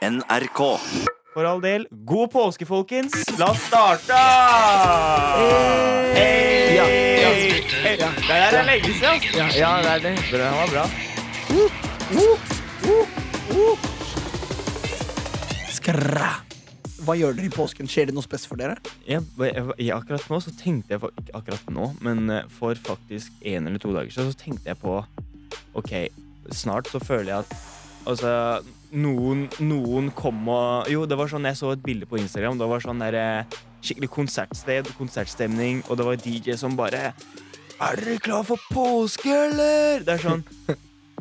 NRK. For all del. God påske, folkens. La oss starte! Hey! Ja, ja. Hey! Ja. Det er er lenge siden. ass. Ja, ja, det er det. Bra, Den var bra. Skrra. Hva gjør dere i påsken? Skjer det noe spes for dere? Ja, akkurat nå så tenkte jeg på, Ikke akkurat nå, men eh, for faktisk en eller to dager siden så tenkte jeg på OK, snart så føler jeg at Altså, noen, noen kom og Jo, det var sånn jeg så et bilde på Instagram. Det var sånn der, eh, skikkelig konsertsted, konsertstemning, og det var DJ som bare Er dere klar for påske, eller? Det er sånn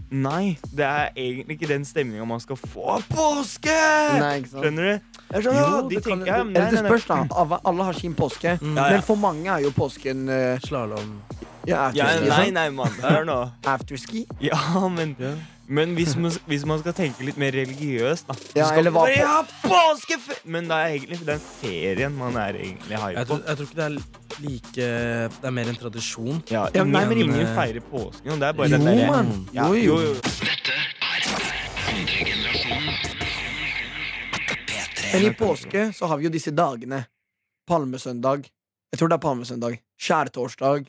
Nei, det er egentlig ikke den stemninga man skal få av påske! Nei, ikke sant? Skjønner du? Det sånn, Jo, de det kan- ja, det nei, nei, nei. spørs, da. Alle har sin påske. Mm. Ja, ja. Men for mange er jo påsken uh, Slalåm. ja, Ja, nei, nei, mann. Hør nå. Afterski? Ja, men, men hvis, man, hvis man skal tenke litt mer religiøst, da så Ja, skal eller hva på- Ja, påskefe... Men det er egentlig den ferien man er egentlig high Jeg på. tror, jeg tror ikke det er like Det er mer en tradisjon. Ja, Ja, nei, men- ingen feirer påsken. og Det er bare Jo, den derre- Ja, Jo, jo. jo, jo. Men i påske så har vi jo disse dagene. Palmesøndag. Jeg tror det er palmesøndag. Skjærtorsdag.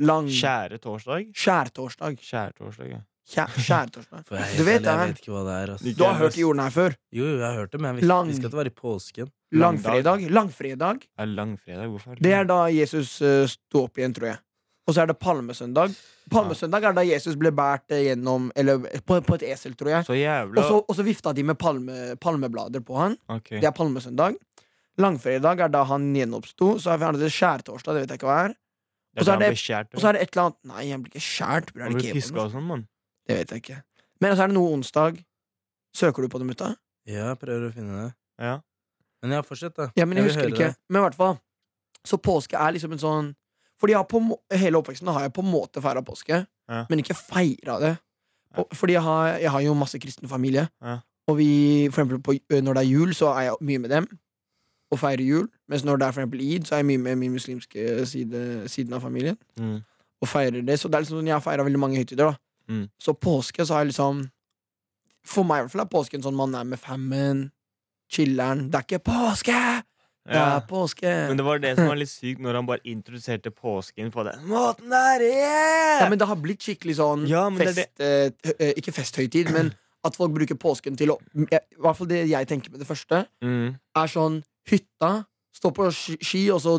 Lang Kjære torsdag. Skjærtorsdag. Kjærtorsdag, ja. Kjær, jeg, er Du vet det, jeg vet ikke hva det er. Altså. Du har hørt jorden her før. Jo, jo, jeg har hørt det, men jeg Lang- visste at det var i påsken. Langfredag. Langfredag. Er langfredag. Hvorfor? Det er da Jesus uh, sto opp igjen, tror jeg. Og så er det palmesøndag. Palmesøndag er da Jesus ble båret eh, gjennom Eller på, på et esel, tror jeg. Så Og jævla så, og så vifta de med palme, palmeblader på han. Okay. Det er palmesøndag. Langfredag er da han gjenoppsto. Så er det skjærtorsdag, det vet jeg ikke hva er. Det og så er det- Og så er det et eller annet Nei, han blir ikke skjært. Blir Han blir piska og sånn, mann. Det vet jeg ikke. Men så er det noe onsdag. Søker du på det, mutta? Ja, prøver å finne det. Ja. Men ja, fortsett, da. Ja, men jeg, jeg husker ikke. det. Men i hvert fall. Så påske er liksom en sånn Fordi jeg har på, må- hele oppveksten har jeg på en måte feira påske, Ja. men ikke feira det. Og, fordi jeg har, jeg har jo masse kristen familie. Ja. Og vi, for eksempel på, når det er jul, så er jeg mye med dem og feirer jul. Mens når det er for eksempel id, så er jeg mye med min muslimske side, siden av familien. Mm. Og feirer det Så det er liksom sånn, jeg har feira veldig mange høytider. da Mm. Så påske så har jeg liksom For meg i hvert fall er påsken sånn man er med fammen, chiller'n. Det er ikke påske! Det Ja. er påske! Men det var det som var litt sykt, når han bare introduserte påsken på den måten der. Yeah! Ja, men det har blitt skikkelig sånn Ja, fest... det er eh, hø- eh, Ikke festhøytid, men at folk bruker påsken til å I hvert fall det jeg tenker med det første, mm. er sånn hytta, stå på ski, og så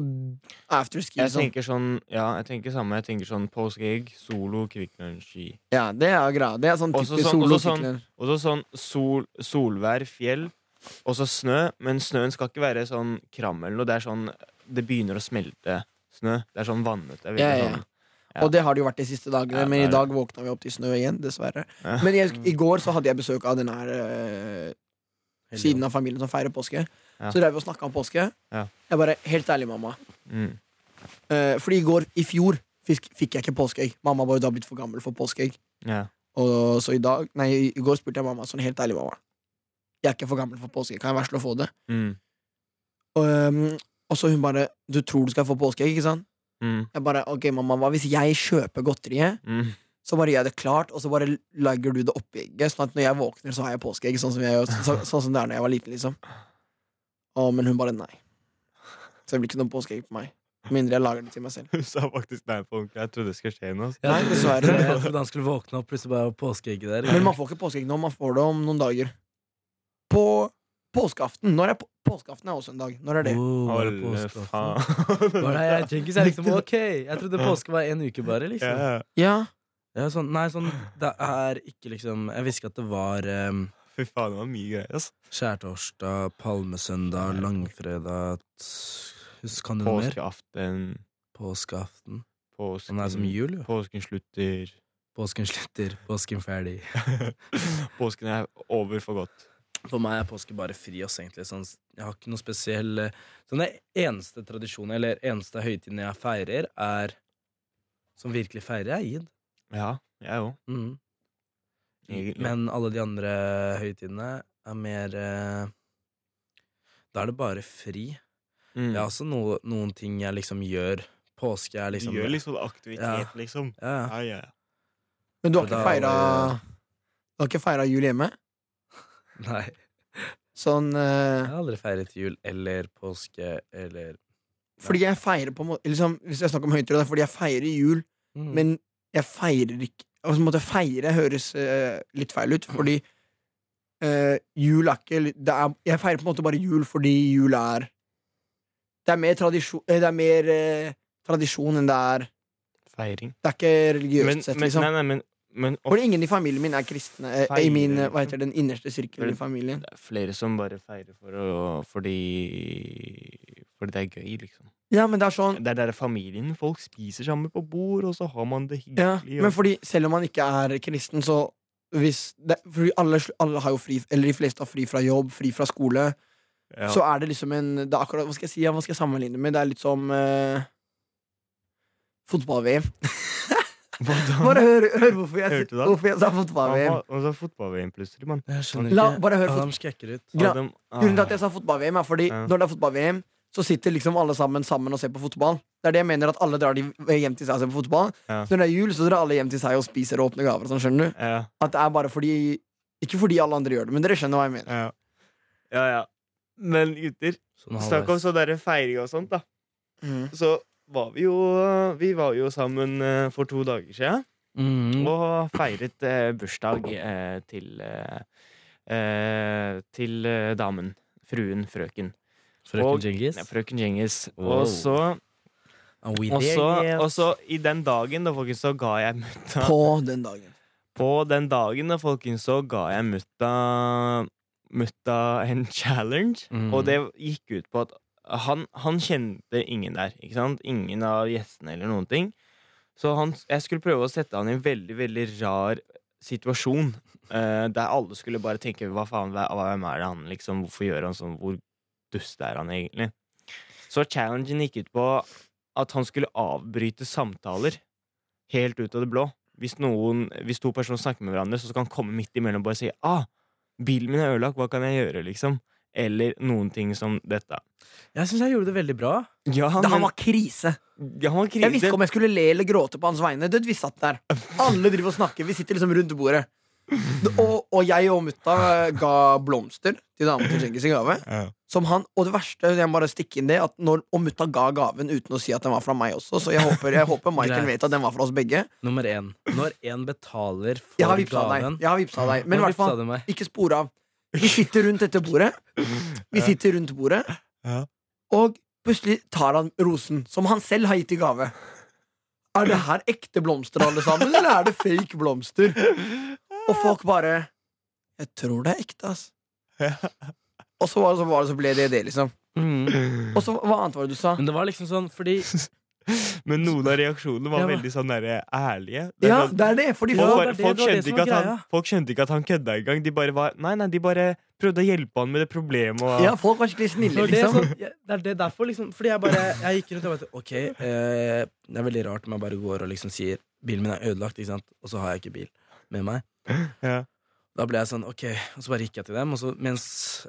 afterski. Jeg Liksom. tenker sånn Ja, jeg tenker samme. Jeg tenker sånn påskeegg, solo, Quick Lunch-ski. Ja, det er greia. Det er sånn typisk sånn- solo sånn- Og så sånn sol, solvær, fjell, og så snø. Men snøen skal ikke være sånn kram eller noe. Det er sånn Det begynner å smelte snø. Det er sånn vannete. Ja, ja. Sånn. Ja. Og det har det jo vært de siste dagene, men i dag våkna vi opp til snø igjen, dessverre. Men jeg, i går så hadde jeg besøk av den her eh, siden av familien som feirer påske. Så drev vi og snakka om påske. Jeg bare, helt ærlig, mamma. Mm. Eh, fordi i går, i fjor, fikk, fikk jeg ikke påskeegg. Mamma var jo da blitt for gammel for påskeegg. Ja. Og så i dag, nei, i går spurte jeg mamma sånn helt ærlig, mamma. Jeg er ikke for gammel for påskeegg. Kan jeg så å få det? Mm. Og, um, og så hun bare Du tror du skal få påskeegg, ikke sant? Mm. Jeg bare, ok mamma, hva hvis jeg kjøper godteriet, Mm. så bare gjør jeg det klart, og så bare legger du det oppi egget, sånn at når jeg våkner, så har jeg påskeegg, sånn som, så, sånn som det er når jeg var liten, liksom. Å, men hun bare nei. Så det blir ikke noe påskeegg på meg. Mindre jeg lager det til meg selv. Hun sa faktisk nei på ordentlig. Jeg trodde det skulle skje noe. altså. Ja, Nei, dessverre. Jeg trodde han skulle våkne opp, plutselig bare var påskeegget der. Men man får ikke påskeegg nå, man får det om noen dager. På påskeaften. Når er på påskeaften er også en dag. Når er det? Oh, var det Alle påskeaften? faen. Var det jeg tenker så er liksom, ok Jeg trodde påske var en uke bare, liksom. Ja. Ja. Ja, sånn, nei, sånn Det er ikke liksom Jeg visste ikke at det var um, Fy faen, det var mye greier. Altså. skjærtorsdag, palmesøndag, langfredag Kan du noe mer? Påskeaften. Påskeaften. Påsken, Sånn er som jul, jo. Påsken slutter. Påsken slutter, påsken ferdig. Påsken er over for godt. For meg er påske bare fri, oss, egentlig. Sånn, jeg har ikke noe spesiell eh, Sånn Den eneste tradisjonen, eller eneste høytiden jeg feirer, er Som virkelig feirer, er id. Ja, jeg òg. Mhm. Egentlig. Men alle de andre høytidene er mer eh, Da er det bare fri. Mm. Det er også no, noen ting jeg liksom gjør. Påske er liksom Gjør litt sånn aktivitet, Ja. liksom. Ja, ja. Ja, ja. Men du har ikke feira Du har ikke feira jul hjemme? Nei. Sånn eh, Jeg har aldri feiret jul eller påske eller Fordi jeg feirer på en måte liksom, Hvis jeg snakker om høytid, det er fordi jeg feirer jul, Mm. men jeg feirer ikke Altså, så måtte feire høres uh, litt feil ut, fordi uh, jul er ikke det er, Jeg feirer på en måte bare jul fordi jul er Det er mer tradisjon eh, Det er mer uh, tradisjon enn det er Feiring. Det er ikke religiøst Men, sett, men, liksom. nei, nei, men, men Fordi ingen i familien min er kristne. Feirer. I min, hva heter den innerste sirkelen i familien. det er flere som bare feirer for å, fordi Fordi det er gøy, liksom. Ja, men det er sånn Det er der familien. Folk spiser sammen på bord, og så har man det ja, hyggelig. Men fordi selv om man ikke er kristen, så hvis det, Fordi alle, alle har jo fri Eller de fleste har fri fra jobb, fri fra skole. ja. Så er det liksom en det er akkurat, Hva skal jeg si? Ja, Hva skal jeg sammenligne med? Det er litt som eh, fotball-VM. Bare hør, hør hvorfor, jeg, Hørte du hvorfor jeg sa fotball-VM. han sa fotball-VM plutselig, mann. Jeg skjønner La- ikke. bare hør Adam skrekker ut. Grunnen til at ah. jeg sa fotball-VM, er fordi Ja. når det er fotball-VM, så sitter liksom alle sammen sammen og ser på fotball. Det er det jeg mener at alle drar de hjem til seg og ser på fotball. Ja. Når det er jul, så drar alle hjem til seg og spiser og åpner gaver. og Sånn, skjønner du? Ja, At det er bare fordi Ikke fordi alle andre gjør det, men dere skjønner hva jeg mener. ja. ja, ja. Men gutter, Sånn snakk om sånn derre feiring og sånt, da. Så var vi jo Vi var jo sammen eh, for to dager siden. Mm. Og feiret eh, bursdag eh, til eh, eh, Til eh, damen. Fruen. Frøken. Frøken Djengis. Ja, frøken Djengis. Wow. Og så og så, og så i den dagen, da, folkens, så ga jeg mutta På den dagen. På den dagen, da, folkens, så ga jeg mutta Mutta en challenge. Mm. Og det gikk ut på at han, han kjente ingen der. Ikke sant? Ingen av gjestene eller noen ting. Så han, jeg skulle prøve å sette han i en veldig, veldig rar situasjon. Uh, der alle skulle bare tenke hva faen, hva, hvem er det han liksom, hvorfor gjør han sånn, hvor dust er han egentlig? Så challengen gikk ut på at han skulle avbryte samtaler helt ut av det blå. Hvis, noen, hvis to personer snakker med hverandre, så skal han komme midt imellom og bare si ah, bilen min er ødelagt, hva kan jeg gjøre, liksom? Eller noen ting som dette. Jeg syns jeg gjorde det veldig bra. Ja, Det, han var krise. ja, han var Jeg visste ikke om jeg skulle le eller gråte på hans vegne. Det, vi satt der. Alle driver og snakker. Vi sitter liksom rundt bordet. Og, og jeg og mutta ga blomster til damen til Djengis i gave. Ja. Som han, og det verste, jeg må bare stikke inn det At når, Og mutta ga gaven uten å si at den var fra meg også. Så jeg håper, jeg håper Michael vet at den var fra oss begge. Nummer én. Når én betaler for Jeg har gaven Jeg har vipsa deg. Men i hvert fall, ikke spor av. Vi sitter rundt dette bordet. Vi sitter rundt bordet, og plutselig tar han rosen, som han selv har gitt i gave. Er det her ekte blomster, alle sammen, eller er det fake blomster? Og folk bare Jeg tror det er ekte, ass. Og så, var det, så, var det, så ble det det, liksom. Mm. Og så, hva annet var det du sa? Men det var liksom sånn fordi Men noen av reaksjonene var Ja, veldig sånn der, ærlige. Det Ja, sånn- det er det. Fordi Folk, folk, det er det- folk, det var det skjønte ikke at han, folk skjønte ikke at han kødda engang. De bare var Nei, nei, de bare prøvde å hjelpe han med det problemet. Og, ja, folk var skikkelig det, snille, liksom. Så, jeg- det er det derfor, liksom. Fordi jeg bare Jeg gikk rundt og bare Ok, eh, det er veldig rart om jeg bare går og liksom sier bilen min er ødelagt, ikke sant, og så har jeg ikke bil med meg. Ja. Da ble jeg sånn, ok, og så bare gikk jeg til dem, og så mens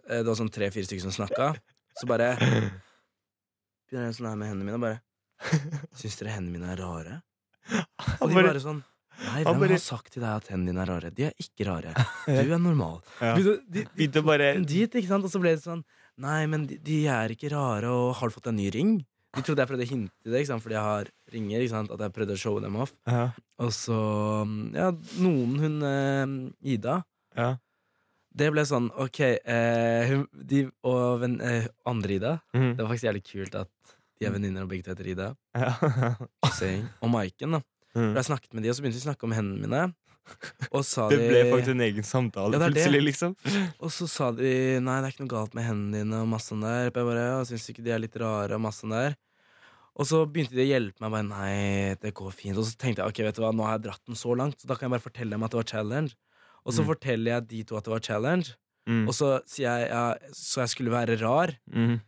eh, det var sånn tre-fire stykker som snakka, så bare begynner jeg sånn her med hendene mine, og bare Syns dere hendene mine er rare? Og de bare- sånn Nei, hvem har sagt til deg at hendene dine er rare? De er ikke rare. Du er normal. Ja. Begynte- bare dit, ikke sant? Og så ble det sånn Nei, men de, de er ikke rare, og har du fått en ny ring? De trodde jeg prøvde å hinte det, fordi jeg har ringer. At jeg prøvde å showe dem off. ja, Og så Ja, noen, hun eh, Ida ja. Det ble sånn, ok eh, de, Og ven, eh, andre Ida mm. Det var faktisk jævlig kult at de er venninner og begge to heter Ida. ja. Og Maiken, da. Mm. Jeg snakket med de, og så begynte vi å snakke om hendene mine. Og sa Det ble de faktisk en egen samtale Ja, det det. plutselig, liksom. Og så sa de nei, det er ikke noe galt med hendene dine og masse sånn der. Jeg bare, syns ikke de er litt rare og masse sånn der. Og så begynte de å hjelpe meg. Bare, nei, det går fint Og så tenkte jeg ok, vet du hva, nå har jeg dratt den så langt, så da kan jeg bare fortelle dem at det var challenge. Og så Mm. forteller jeg de to at det var challenge, Mm. og så sier jeg ja, så jeg skulle være rar. Mm.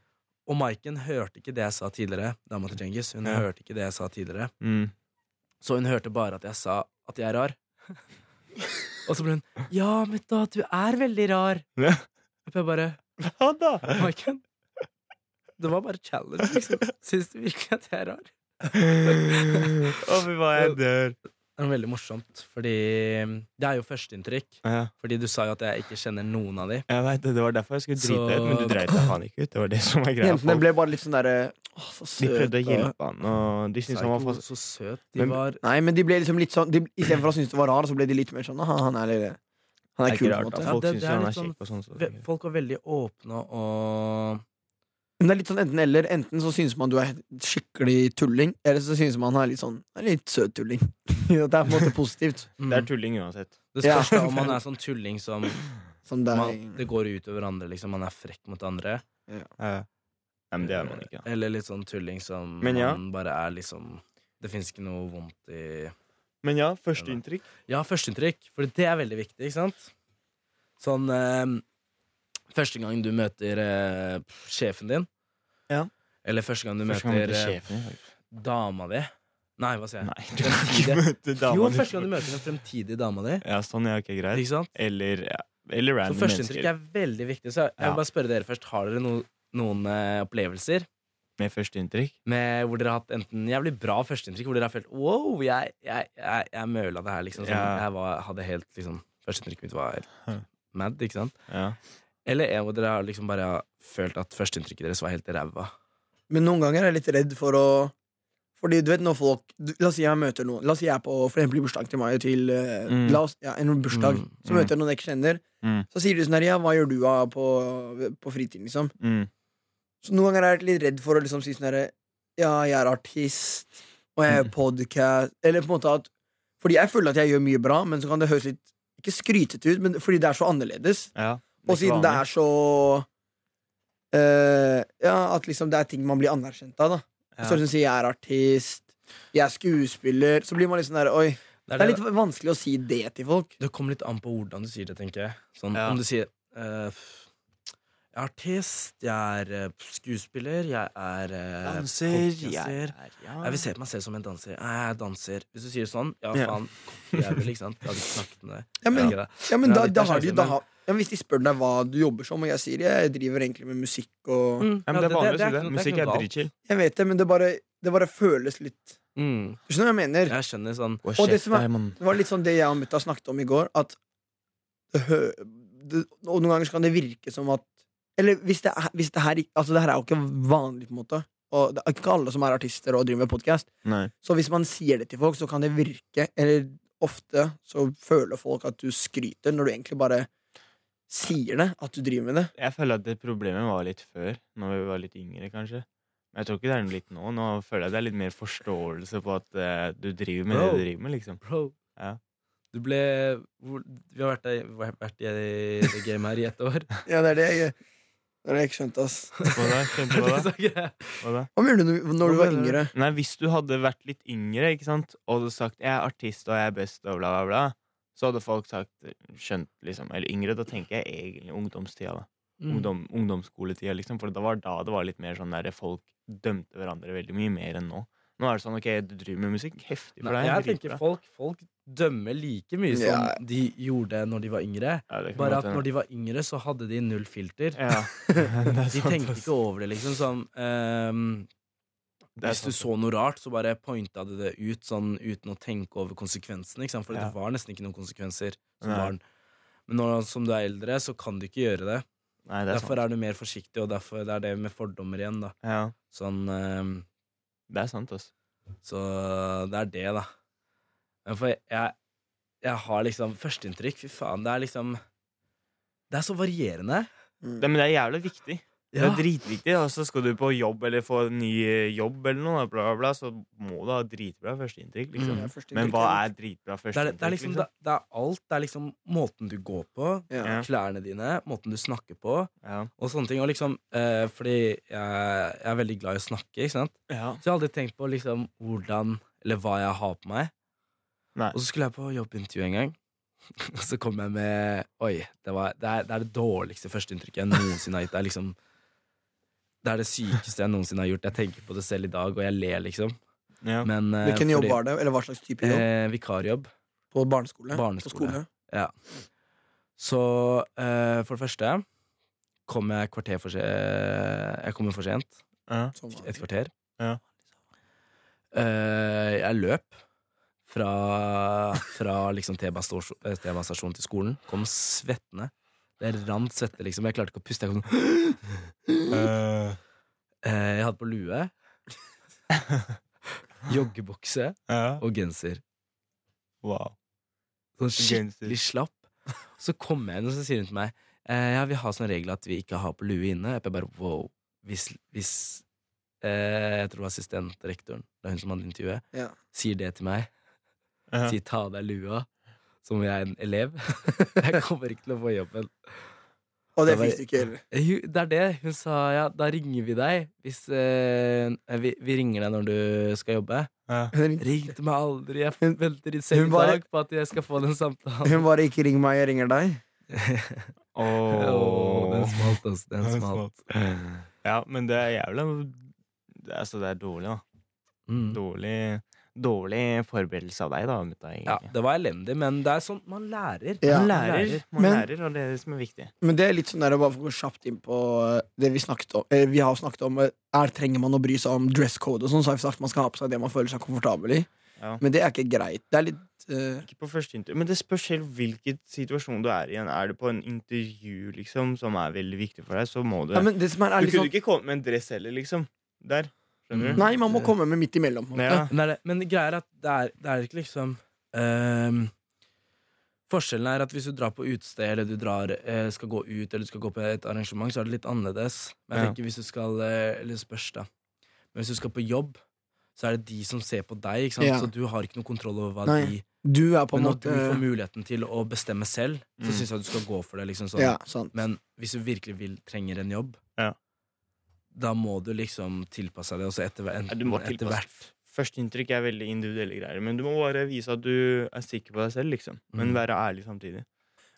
Og Maiken hørte ikke det jeg sa tidligere. Dama til Djengis, hun Ja. hørte ikke det jeg sa tidligere. Mm. Så hun hørte bare at jeg sa at jeg er rar. Og så ble hun Ja, men da, du er veldig rar. Ja. Og jeg bare Hva da! Maiken, det var bare challenge, liksom. Syns du virkelig at jeg er rar? Å, fy faen, jeg dør. Det er veldig morsomt, fordi det er jo førsteinntrykk. Ja. Fordi du sa jo at jeg ikke kjenner noen av de. Jeg vet det, det var derfor jeg skulle drite Så- ut, men du dreit deg faen ikke ut. Det var det som var greia. Jentene ble bare litt sånn derre Å, så De prøvde å hjelpe han, og de syntes han var for så søt. De Men- var Nei, men de ble liksom litt sånn de, Istedenfor å synes det var rar, så ble de litt mer sånn «Aha, Han er litt Han er er kul, på en måte. Ja, Folk det- er han er litt sånn- og sånn. Så Folk var veldig åpne og Men det er litt sånn enten eller. Enten så synes man du er skikkelig tulling, eller så synes man han er litt sånn er litt søt tulling. det er på en måte positivt. mm. Det er tulling uansett. Det spørs da om man er sånn tulling som Som det man, Det går ut over andre, liksom. Man er frekk mot andre. Ja. Nei, men det er man ikke. Ja. Eller litt sånn tulling som Men ja. man bare er liksom Det fins ikke noe vondt i Men ja, førsteinntrykk. Ja, førsteinntrykk, for det er veldig viktig, ikke sant? Sånn eh, Første gang du møter eh, sjefen din, Ja. eller første gang du Første gang møter møter eh, sjefen dama di Nei, hva sier jeg? Nei, du kan ikke møte dama Jo, di. første gang du møter den fremtidige dama di. Ja, sånn, ja, ok, greit. Ikke sant? Eller, ja. Eller Så random førsteinntrykk mennesker er veldig viktig. Så jeg Ja. vil bare spørre dere først Har dere no, noen eh, opplevelser med førsteinntrykk. med, hvor dere har hatt enten jævlig bra førsteinntrykk, hvor dere har følt Wow, jeg, jeg, jeg, jeg møla det her, liksom. Sånn, Ja. Jeg var, hadde helt liksom Førsteinntrykket mitt var helt mad, ikke sant? Ja. Eller en hvor dere har liksom bare følt at førsteinntrykket deres var helt ræva. Men noen ganger er jeg litt redd for å Fordi du vet når folk du, La oss si jeg møter noen La oss si jeg er på for eksempel i bursdagen til meg til eh, Mm. La oss, ja, en bursdag. Mm, Så møter jeg noen jeg ikke kjenner. Mm. Så sier de sånn her Ja, hva gjør du av på, på fritiden, liksom? Mm. Så noen ganger er jeg litt redd for å liksom si sånn herre Ja, jeg er artist, og jeg er Mm. podcast Eller på en måte at Fordi jeg føler at jeg gjør mye bra, men så kan det høres litt Ikke skrytete ut, men fordi det er så annerledes. Ja. Og siden det er så uh, Ja, at liksom det er ting man blir anerkjent av, da. ja. Så liksom sier jeg er artist, jeg er skuespiller, så blir man litt sånn der Oi. Det, Det er litt vanskelig å si det til folk. det kommer litt an på hvordan du sier det, tenker jeg. Sånn, Ja. Om du sier uh, Jeg er artist, jeg er eh, skuespiller, jeg er Danser, jeg er ja. Jeg vil se på meg selv som en danser. Jeg er danser. Hvis du sier sånn, ja Ja. faen, jeg vil, ikke sant? Jeg hadde ikke snakket med deg. Ja, men, ja, men Ja, da, da har du jo da har, ja, men Hvis de spør deg hva du jobber som, og jeg sier jeg driver egentlig med musikk og Mm, Ja, men det er vanlig å si det. Musikk er dritchill. Jeg vet det, men det bare, det bare føles litt Mm, Du skjønner hva jeg mener? jeg skjønner sånn Og Og det som er- Det var litt sånn det jeg og mutta snakket om i går, at det, hø, det, Og noen ganger så kan det virke som at Eller hvis det, er, hvis det her Altså, det her er jo ikke vanlig, på en måte. Og det er ikke alle som er artister og driver med podkast. Så hvis man sier det til folk, så kan det virke Eller ofte så føler folk at du skryter, når du egentlig bare sier det. At du driver med det. Jeg føler at det problemet var litt før, når vi var litt yngre, kanskje. Men jeg tror ikke det er noe litt nå. Nå føler jeg det er litt mer forståelse på at uh, du driver med Bro. det du driver med, liksom. Bro, Ja. du ble Vi har vært, i- vært i det gamet her i ett år. Ja, det er det jeg, det er det jeg ikke skjønte, ass. Hva da? Skjønte hva da? Hva da? Hva mener du når du var yngre? Nei, hvis du hadde vært litt yngre, ikke sant, og hadde sagt 'jeg er artist og jeg er best', og bla, bla, bla, så hadde folk sagt skjønt, liksom. Eller yngre, da tenker jeg egentlig ungdomstida, da. Mm. Ungdom, ungdomsskoletida, liksom. For det var da det var litt mer sånn der folk dømte hverandre veldig mye mer enn nå. Nå er det sånn OK, du driver med musikk, heftig for Nei, deg. jeg tenker folk, folk dømmer like mye som Ja. de gjorde når de var yngre. Ja, Bare at når de var yngre, så hadde de null filter. Ja, De tenkte ikke over det, liksom. Som, ehm, Det er hvis du så noe rart, så bare pointa du det ut sånn uten å tenke over konsekvensene. Ikke sant? For Ja. det var nesten ikke noen konsekvenser som Nei. barn. Men når som du er eldre, så kan du ikke gjøre det. Nei, det er derfor sant. er du mer forsiktig, og derfor det er det med fordommer igjen. da Ja, Sånn um, det er sant, altså. Så det er det, da. Men For jeg, jeg har liksom Førsteinntrykk, fy faen, det er liksom Det er så varierende. Mm. Det, men det er jævlig viktig. Det Ja. er dritviktig. Og så skal du på jobb eller få en ny jobb, eller noe, bla, bla, bla, så må du ha dritbra førsteinntrykk. Liksom. Mm. Første Men hva er dritbra dritbra Det det, liksom, Liksom? det, det er alt. Det er liksom måten du går på, Ja. Klærne dine, måten du snakker på, Ja. og sånne ting. Og liksom, eh, fordi jeg, jeg er veldig glad i å snakke, ikke sant. Ja. Så jeg har aldri tenkt på liksom hvordan, eller hva jeg har på meg. Nei. Og så skulle jeg på jobbintervju en gang. Og så kom jeg med Oi, det, var, det, er, det er det dårligste førsteinntrykket jeg noensinne har gitt. Det er liksom Det er det sykeste jeg noensinne har gjort. Jeg tenker på det selv i dag, og jeg ler, liksom. Ja. Men eh, Hvilken jobb fordi- var det? Eller hva slags type jobb? Eh, vikarjobb. På barneskole? barneskole. På skole? Ja. Så eh, for det første kom jeg kvarter for sent Jeg kommer for sent. Ja. Et kvarter. Ja. Eh, jeg løp fra, fra liksom T-banestasjon eh, T-banestasjonen til skolen. Kom svettende. Det rant svette, liksom. Jeg klarte ikke å puste. Jeg, kom sånn, eh, jeg hadde på lue, joggebukse Ja. og genser. Wow. Sånn skikkelig slapp. Så kommer jeg inn, og så sier hun til meg eh, Ja, vi har sånn regel at vi ikke har på lue inne. Jeg bare wow. Hvis, hvis eh, Jeg tror det var assistentrektoren, det er hun som hadde intervjuet, Ja. sier det til meg. Ja. Sier ta av deg lua, som om jeg er en elev. jeg kommer ikke til å få jobben. Og det fikk du ikke heller. Det er det. Hun sa ja, da ringer vi deg hvis eh, vi, vi ringer deg når du skal jobbe. Ja. Hun, Ringte meg aldri. Jeg venter i selv i bare- dag på at jeg skal få den samtalen. hun bare 'ikke ring meg, jeg ringer deg'. Åh, den smalt, altså. Den Den smalt. Ja, men det er jævla er, altså, det er dårlig, da. Mm. Dårlig, dårlig forberedelse av deg, da. Mutta, Ja, det var elendig, men det er sånn man lærer. Ja. Man lærer, man Men- lærer, og det er det som er viktig. Men det er litt sånn der, bare for å gå kjapt inn på eh, det vi snakket om eh, Vi har snakket om eh, Er Trenger man å bry seg om dress code og sånn, så har vi sagt man skal ha på seg det man føler seg komfortabel i. Ja. Men det er ikke greit. Det er litt uh... Ikke på første intervju, men det spørs helt hvilken situasjon du er i. Er det på en intervju liksom som er veldig viktig for deg, så må du ja, men det som er, er Du kunne sånn ikke kommet med en dress heller, liksom. Der. Du? Nei, man må komme med midt imellom. Ja. Er men greia er at det er, det er ikke liksom um, Forskjellen er at hvis du drar på utested, eller du drar, eh, skal gå ut, eller du skal gå på et arrangement, så er det litt annerledes. Men jeg Ja. tenker hvis du skal eh, Eller spørs, da. Men hvis du skal på jobb, så er det de som ser på deg, ikke sant? Ja. så du har ikke noe kontroll over hva Nei, de Du er på Men når måte du får muligheten til å bestemme selv, så Mm. syns jeg du skal gå for det. liksom sånn Ja. Men hvis du virkelig vil, trenger en jobb. Da må du liksom tilpasse deg. Og så etter, du må etter hvert Førsteinntrykk er veldig individuelle greier, men du må bare vise at du er sikker på deg selv, liksom. Men Mm. være ærlig samtidig.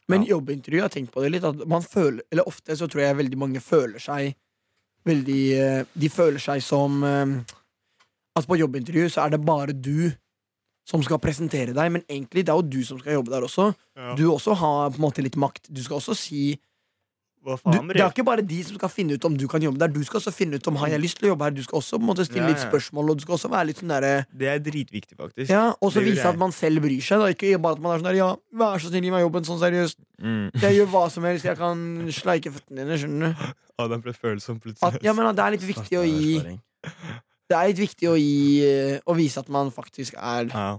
Men Ja. jobbintervju, jeg har tenkt på det litt at man føler, Eller ofte så tror jeg veldig mange føler seg Veldig eh, De føler seg som eh, At på jobbintervju så er det bare du som skal presentere deg, men egentlig det er jo du som skal jobbe der også. Du også har på en måte litt makt. Du skal også si Hva du, Det er ikke bare de som skal finne ut om du kan jobbe der. Du skal også finne ut om han har lyst til å jobbe her. Du skal også måte stille Ja, litt spørsmål, og du skal også være litt sånn der, Det er dritviktig, faktisk. ja, Og så vise at man selv bryr seg. Da. Ikke bare at man er sånn der Ja, vær så snill, gi meg jobben. Sånn seriøst. Mm. Jeg gjør hva som helst. Jeg kan sleike føttene dine. Skjønner du? Adam ble følsom plutselig. At, ja, men det er litt viktig å gi Det er litt viktig å gi eh, Å vise at man faktisk er Ja.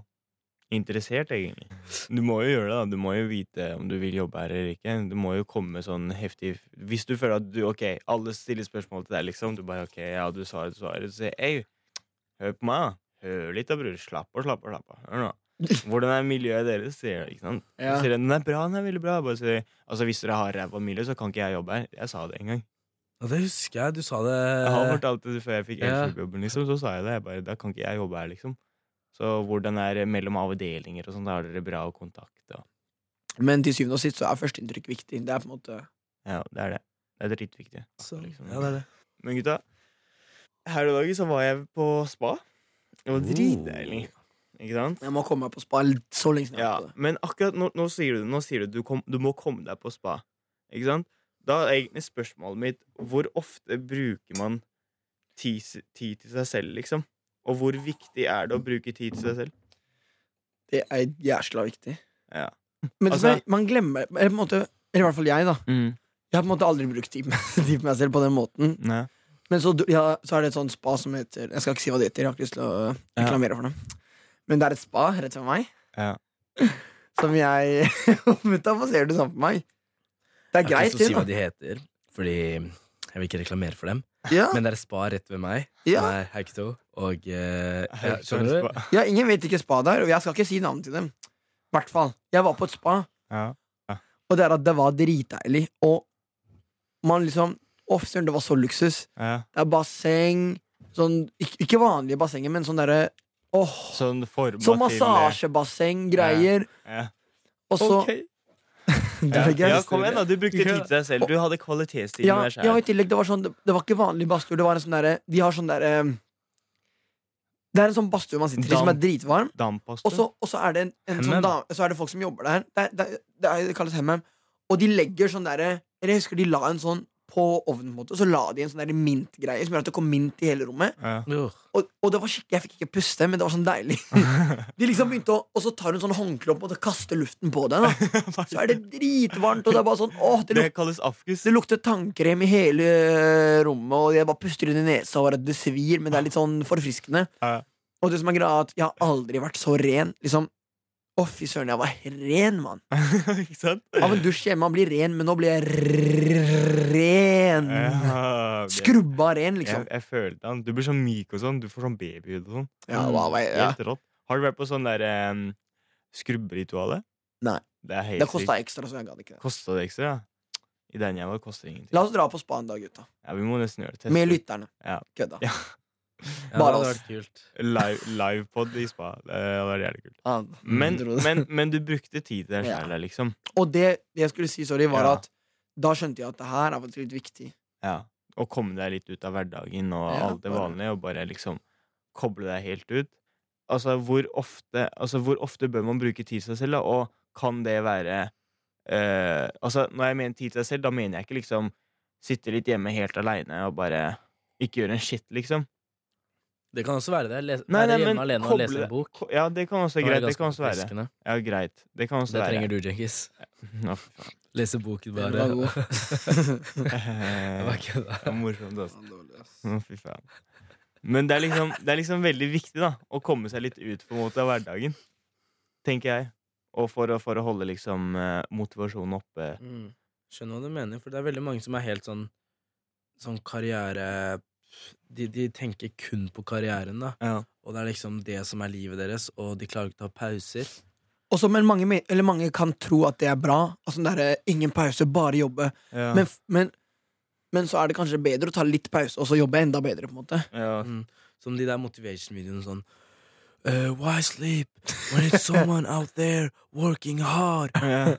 Interessert, egentlig. Du må jo gjøre det. da Du må jo vite om du vil jobbe her eller ikke. Du må jo komme sånn heftig Hvis du føler at du Ok, alle stiller spørsmål til deg, liksom. Du bare ok, ja, du svarer, du svarer. Så sier ei, hør på meg, da. Hør litt da, bror. Slapp av, slapp av. slapp av Hør nå. Hvordan er miljøet deres? Sier jeg, ikke sant? Ja. Sier den er bra, den er veldig bra. Bare sier, altså, hvis dere har ræva miljø, så kan ikke jeg jobbe her. Jeg sa det en gang. Ja, det husker jeg. Du sa det Jeg har fortalt det før jeg fikk Ja. elkjøpjobben, liksom. Så sa jeg det. Jeg bare, da kan ikke jeg jobbe her, liksom. Så hvordan er det mellom avdelinger og sånn? Da har dere bra kontakt. Og, Men til syvende og sist så er førsteinntrykk viktig. Det er på en måte ja, det er det. Det er dritviktig. Så, Liksom. ja, det er det. Men gutta, her i dag så var jeg på spa. Det var dritdeilig. Ikke sant? Jeg må komme meg på spa litt så lenge siden. Ja, men akkurat nå, nå sier du det. Nå sier du du, kom, du må komme deg på spa. Ikke sant? Da er egentlig spørsmålet mitt hvor ofte bruker man tid, tid til seg selv, liksom? Og hvor viktig er det å bruke tid til seg selv? Det er jæsla viktig. Ja. Men Altså- det- man glemmer eller, på måte, eller i hvert fall jeg, da. Jeg har på en måte aldri brukt tid med, tid med meg selv på den måten. Nei. Men så, ja, så er det et sånt spa som heter Jeg skal ikke si hva det heter, jeg har ikke lyst til å reklamere for det. Men det er et spa rett ved meg. Ja. Som jeg Hvorfor ser du sånn på meg? Det er Jeg har greit, ikke lyst til å si hva de heter, fordi jeg vil ikke reklamere for dem. Ja, Men det er spa rett ved meg, ja. som er Heikto Og eh, ja, skjønner du? ja, ingen vet ikke spa der, og jeg skal ikke si navnet til dem. I hvert fall. Jeg var på et spa, Ja. og det er at det var dritdeilig. Og man liksom Å, det var så luksus. Ja. Det er basseng. Sånn, ikke, ikke vanlige bassenger, men sånn derre Åh, Sånn Sånn massasjebasseng-greier. Ja. Og så Ok. Ja. kom igjen, da. Du brukte tid til deg selv. Du hadde kvalitetstid Ja, med deg ja, i tillegg, det var sånn Det, var ikke vanlig badstue. Det var en sånn De har sånn derre Det er en sånn badstue man sitter i, som er dritvarm. Og så, er det en, en sånn er det folk som jobber der. Det, er- det, er- det, er- det kalles hemmem. Og de legger sånn derre Eller jeg husker de la en sånn på ovnen, på en måte og så la de en sånn mintgreie som gjør at det kom mint i hele rommet. Ja. Og, og det var skikkelig, jeg fikk ikke puste, men det var sånn deilig. De liksom begynte å Og så tar hun sånn håndkle opp og kaster luften på deg. Så er det dritvarmt, og det er bare sånn åh, det, Det luk, kalles afkus. det lukter tannkrem i hele eh, rommet, og jeg bare puster inn i nesa, og det svir, men det er litt sånn forfriskende. Ja. Og det som er greia, at jeg har aldri vært så ren. Liksom Å, fy søren, jeg var ren, mann. Ikke sant? Av en dusj hjemme, man blir ren, men nå blir jeg ren. Ja, det- Skrubba ren, liksom. Jeg, jeg følte han. Du blir så myk og sånn. Du får sånn babyhud og sånn. Ja, det var, ja. Helt rått. Har du vært på sånn der um, skrubberitualet? Nei. Det er helt Det kosta ekstra, så jeg gadd ikke det. Kosta det ekstra? Ja. I den jeg var, koster det ingenting. La oss dra på spa en dag, gutta. Ja, vi må nesten gjøre det. Teste. Med lytterne. Ja. Kødda. Ja. Ja, Bare oss. kult. Live, pod i spa. Det hadde vært jævlig kult. Ja, Men, men, men du brukte tid til deg selv, liksom. Og det, det jeg skulle si, sorry, var Ja. at da skjønte jeg at det her er faktisk litt viktig. Ja. Å komme deg litt ut av hverdagen og Ja, alt det vanlige, og bare liksom koble deg helt ut. Altså, hvor ofte, altså, hvor ofte bør man bruke tid til seg selv, da? Og kan det være eh, Altså, når jeg mener tid til seg selv, da mener jeg ikke liksom sitte litt hjemme helt aleine og bare ikke gjøre en shit, liksom. Det kan også være det. Les, Nei, nei, men hjemme alene og koble lese en bok. Ja, det kan også være greit. Det kan også være. Ja, greit. Det kan også Det være. trenger du, Jenkis. Ja. Lese boken, Den bare. var god. Det var kødda. Det var morsomt, altså. Fy faen. Men det er, liksom, det er liksom veldig viktig da å komme seg litt ut på en måte av hverdagen. Tenker jeg. Og for å, for å holde liksom eh, motivasjonen oppe. Mm. Skjønner hva du mener, for det er veldig mange som er helt sånn Sånn karriere de, de tenker kun på karrieren, da. Ja. Og det er liksom det som er livet deres, og de klarer ikke å ta pauser. Også, men mange, eller mange kan tro at det er bra. Altså, det er, ingen pause, bare jobbe. Ja. Men, men, men så er det kanskje bedre å ta litt pause, og så jobbe enda bedre. på en måte ja. Mm. Som de der motivation-videoene sånn uh, Why sleep when it's someone out there working hard? Eh,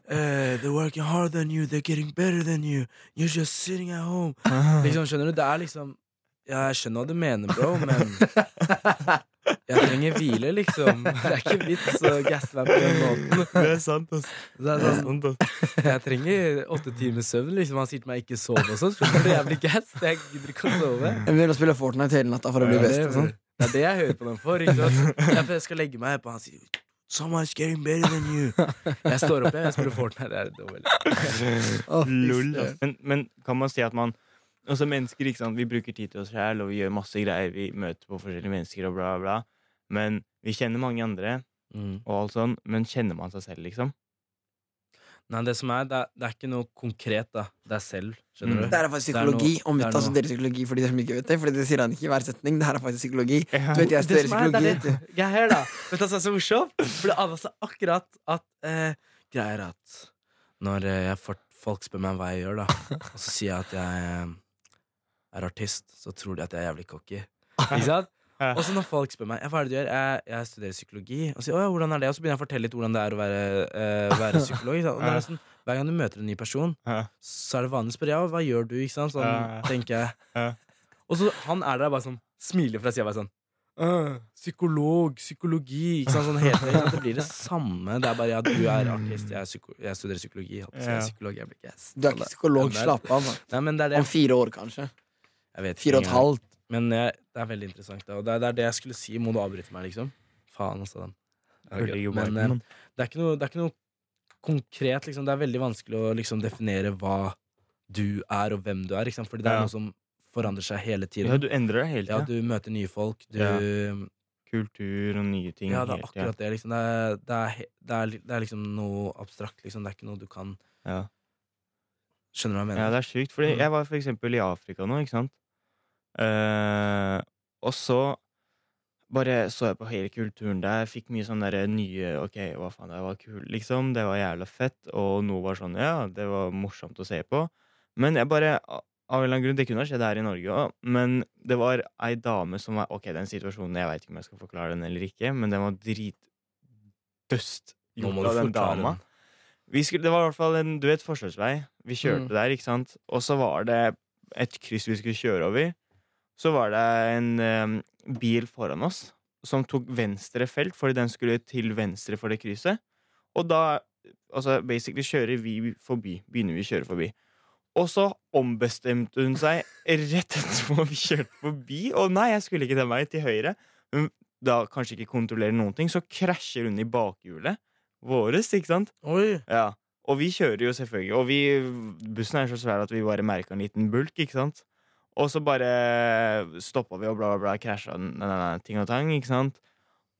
they're working harder than you, they're getting better than you. You're just sitting at home. Liksom, skjønner du? Det er liksom Ja, jeg skjønner hva du mener, bro, men jeg trenger hvile, liksom. Det er ikke vits å gasse meg på den måten. Det er sant, ass. Det er Det sånn, sant, ass. jeg trenger åtte timers søvn. Liksom. Han sier til meg ikke sove og sånn. Skjønner du? Jeg blir gass. Jeg gidder ikke å sove. Jeg begynner å spille Fortnite hele natta for å bli Ja, best. det, Og sånn. det er det jeg hører på dem for. Ikke sant? Jeg skal legge meg på Han sier Someone's getting better than you. Jeg står opp, jeg. Jeg spiller Fortnite. Det er dårlig. Lol, søren. ass. men, men kan man si at man Altså mennesker, ikke sant, Vi bruker tid til oss sjæl, og vi gjør masse greier. Vi møter på forskjellige mennesker, og bla, bla. Men vi kjenner mange andre, Mm. og alt sånn. Men kjenner man seg selv, liksom? Nei, det som er, det er, det er ikke noe konkret, da. Det er selv. Skjønner Mm. du? Det her er faktisk Det er noe- psykologi. Om vi tar er altså, dere psykologi for de som ikke vet det. Fordi det sier han ikke i hver setning. Det her er faktisk psykologi. Ja. Du vet, jeg Det studerer som er, det psykologi. er Greia her, da. Vet du hva som er så morsomt? For det er altså akkurat at eh, Greia er at når eh, jeg får, folk spør meg hva jeg gjør, da, og så sier jeg at jeg eh, er artist, så tror de at jeg er jævlig cocky. Ikke sant? Og så når folk spør meg hva er det du gjør, jeg, jeg studerer psykologi, og sier å ja, hvordan er det? Og så begynner jeg å fortelle litt hvordan det er å være, eh, være psykolog. Og det er sånn, hver gang du møter en ny person, så er det vanlig å spørre ja, hva gjør du? Ikke sant? Sånn tenker jeg. Og så han er der bare sånn, smiler fra sida bare sånn «Øh, psykolog, psykologi ikke sant, sånn helt, tiden. ikke sant? Det blir det samme. Det er bare ja, du er artist, jeg, er psyko jeg studerer psykologi. Jeg, er psykolog, jeg blir gass. Du er ikke psykolog. Slapp av. Nei, men det er det. Om fire år, kanskje. Jeg vet Fire og et halvt. Men jeg, det er veldig interessant. Da. Og det er, det er det jeg skulle si. Må du avbryte meg, liksom? Faen, altså. Den. Ja, viben, Men eh, det, er ikke noe, det er ikke noe konkret. Liksom. Det er veldig vanskelig å liksom, definere hva du er, og hvem du er. Ikke sant? Fordi det er Ja. noe som forandrer seg hele Ja, tiden. du endrer deg hele Ja, du møter nye folk. Du, Ja. ja. Kultur og nye ting. det er akkurat det. Liksom. Det, er, det, er, det, er, det er liksom noe abstrakt. Liksom. Det er ikke noe du kan Ja. Skjønner du hva jeg Ja, mener? det er sjukt. Fordi Mm. jeg var for eksempel i Afrika nå, ikke sant. Eh, og så bare så jeg på hele kulturen der. Fikk mye sånn derre nye Ok, hva faen, det var kult, liksom. Det var jævla fett. Og noe var sånn, ja, det var morsomt å se på. Men jeg bare Av en eller annen grunn, det kunne ha skjedd her i Norge òg, men det var ei dame som var Ok, den situasjonen, jeg veit ikke om jeg skal forklare den eller ikke, men den var dritdøst gjort av den dama. Vi skulle, det var i hvert fall en du vet, forsvarsvei. Vi kjørte Mm. der, ikke sant. Og så var det et kryss vi skulle kjøre over. Så var det en em, bil foran oss som tok venstre felt fordi den skulle til venstre for det krysset. Og da altså basically kjører vi forbi. Begynner vi å kjøre forbi. Og så ombestemte hun seg rett etterpå vi kjørte forbi. Og nei, jeg skulle ikke den veien, til høyre. Hun da kanskje ikke kontrollerer noen ting, så krasjer hun i bakhjulet våres, ikke sant? Oi. Ja. Og vi kjører jo selvfølgelig, og vi, bussen er så svær at vi bare merka en liten bulk, ikke sant? Og så bare stoppa vi og bla, bla, bla, krasja ting og tang, ikke sant?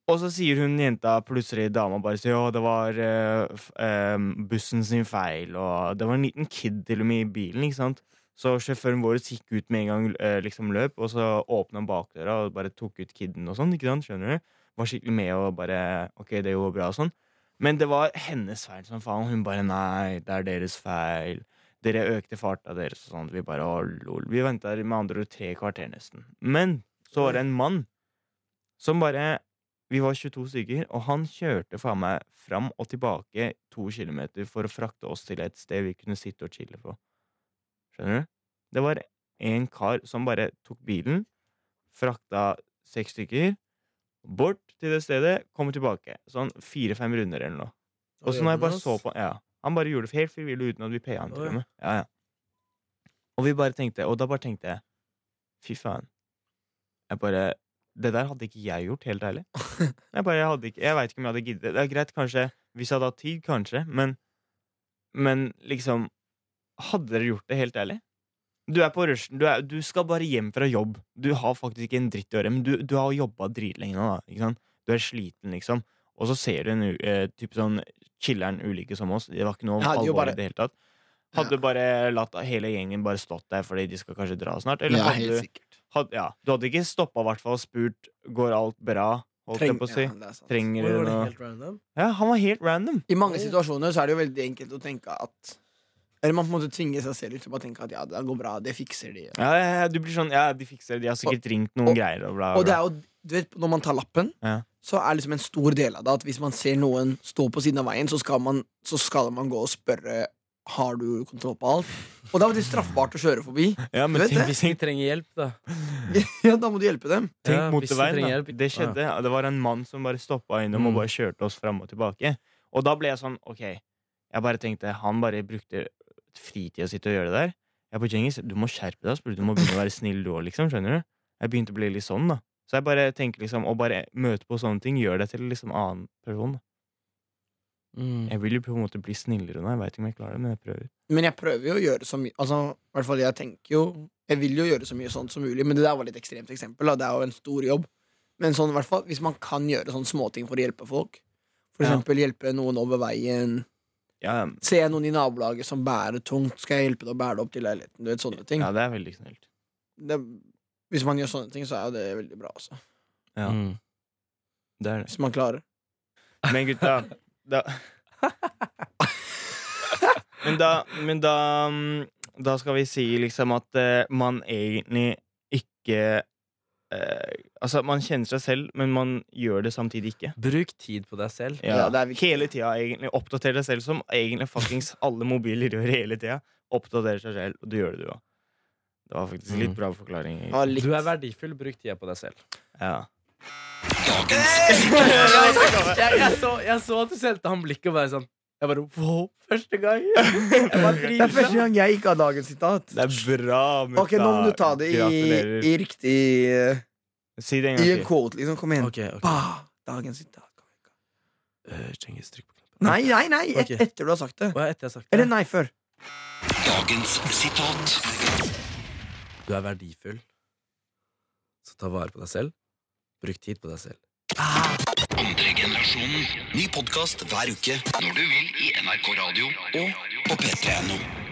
Og så sier hun jenta plutselig, dama bare sier å, det var uh, eh, bussen sin feil, og det var en liten kid til og med i bilen, ikke sant? Så sjåføren vår gikk ut med en gang uh, liksom løp, og så åpna bakdøra og bare tok ut kiden og sånn, ikke sant? Skjønner du? Var skikkelig med og bare Ok, det går bra og sånn. Men det var hennes feil som faen. Hun bare nei, det er deres feil. Dere økte farta deres og sånn. Vi bare å, lol. Vi venta med andre ord tre kvarter nesten. Men så var det en mann som bare Vi var 22 stykker, og han kjørte faen meg fram og tilbake to kilometer for å frakte oss til et sted vi kunne sitte og chille på. Skjønner du? Det var en kar som bare tok bilen, frakta seks stykker, bort til det stedet, kom tilbake. Sånn fire-fem runder eller noe. Og så når jeg bare så på ja, Han bare gjorde det helt frivillig uten at vi paya han til og med. Ja, ja. Og vi bare tenkte, og da bare tenkte jeg Fy faen. Jeg bare Det der hadde ikke jeg gjort, helt ærlig. Jeg bare, jeg hadde ikke Jeg veit ikke om jeg hadde giddet. Det er greit, kanskje Hvis jeg hadde hatt tid, kanskje, men Men liksom Hadde dere gjort det, helt ærlig? Du er på rushen, du, er, du skal bare hjem fra jobb. Du har faktisk ikke en dritt å gjøre, men du, du har jobba dritlenge nå, da. Du er sliten, liksom. Og så ser du en u- eh, type sånn chiller'n ulike som oss. Det var ikke noe jo bare- i det hele tatt. Hadde du bare latt hele gjengen bare stått der fordi de skal kanskje dra snart? Eller Ja, hadde helt du, hadde, ja, du hadde ikke stoppa hvert fall og spurt Går alt bra. Treng, si. ja, det er. Trenger du noe helt random? Ja, han var helt random. I mange situasjoner så er det jo veldig enkelt å tenke at Eller man på en måte tvinger seg selv til å tenke at ja, det går bra, det fikser de. Ja, ja, ja, du blir sånn Ja, de fikser det. De har sikkert ringt noen og- greier og bla, Og det er jo, du vet, når man tar lappen, Ja. så er liksom en stor del av det at hvis man ser noen stå på siden av veien, så skal man, så skal man gå og spørre har du kontroll på alt. Og da er det straffbart å kjøre forbi. Ja, men tenk, hvis de trenger hjelp, da. Ja, Da må du hjelpe dem. Tenk Ja, motorveien, de da. Det skjedde. ja. Det var en mann som bare stoppa innom Mm. og bare kjørte oss fram og tilbake. Og da ble jeg sånn, ok Jeg bare tenkte, han bare brukte fritida si til å gjøre det der. Jeg på Djengis, du må skjerpe deg, Du må begynne å være snill du òg, liksom. Skjønner du? Jeg begynte å bli litt sånn, da. Så jeg bare tenker liksom, å bare møte på sånne ting gjør deg til en liksom annen person. Mm. Jeg vil jo på en måte bli snillere nå. Jeg veit ikke om jeg klarer det, men jeg prøver. Men jeg prøver jo å gjøre så mye Altså, i hvert fall jeg tenker jo Jeg vil jo gjøre så mye sånt som mulig, men det der var litt ekstremt eksempel. Da. Det er jo en stor jobb. Men sånn, hvert fall, hvis man kan gjøre sånne småting for å hjelpe folk, for Ja. eksempel hjelpe noen over veien Ja, Ser jeg noen i nabolaget som bærer tungt, skal jeg hjelpe deg å bære det opp til leiligheten. Du vet, sånne ting. ja, det er veldig snilt. Det, hvis man gjør sånne ting, så er jo det veldig bra, altså. Ja, Mm. det er det. Hvis man klarer. Men gutta da, Men da Men da mm, Da skal vi si liksom at uh, man egentlig ikke uh, Altså, man kjenner seg selv, men man gjør det samtidig ikke. Bruk tid på deg selv. Ja, Ja, det er hele tida, egentlig. Oppdater deg selv, som egentlig fuckings alle mobiler gjør hele tida. Oppdaterer seg selv, og du gjør det, du òg. Det var faktisk litt Mm. bra forklaring. Ja, litt. Du er verdifull. Bruk tida på deg selv. Ja. jeg, jeg, så, jeg så at du sendte han blikket og bare sånn Jeg bare wow, første gang! Det er første gang jeg ikke har dagens sitat. Det er bra, mutta. Ok, nå må du ta det i, i riktig eh, Si det en I en til. quote, liksom. Kom igjen. Okay, okay. Bah, dagens sitat. Uh. Cengiz, trykk på knappen. Nei, nei, nei! Et, okay. Etter du har sagt det. Hva er etter jeg har sagt det? Eller nei, før. Dagens sitat. Du er verdifull. Så ta vare på deg selv. Bruk tid på deg selv. Andre generasjonen. Ny podkast hver uke når du vil i NRK Radio og på p3.no.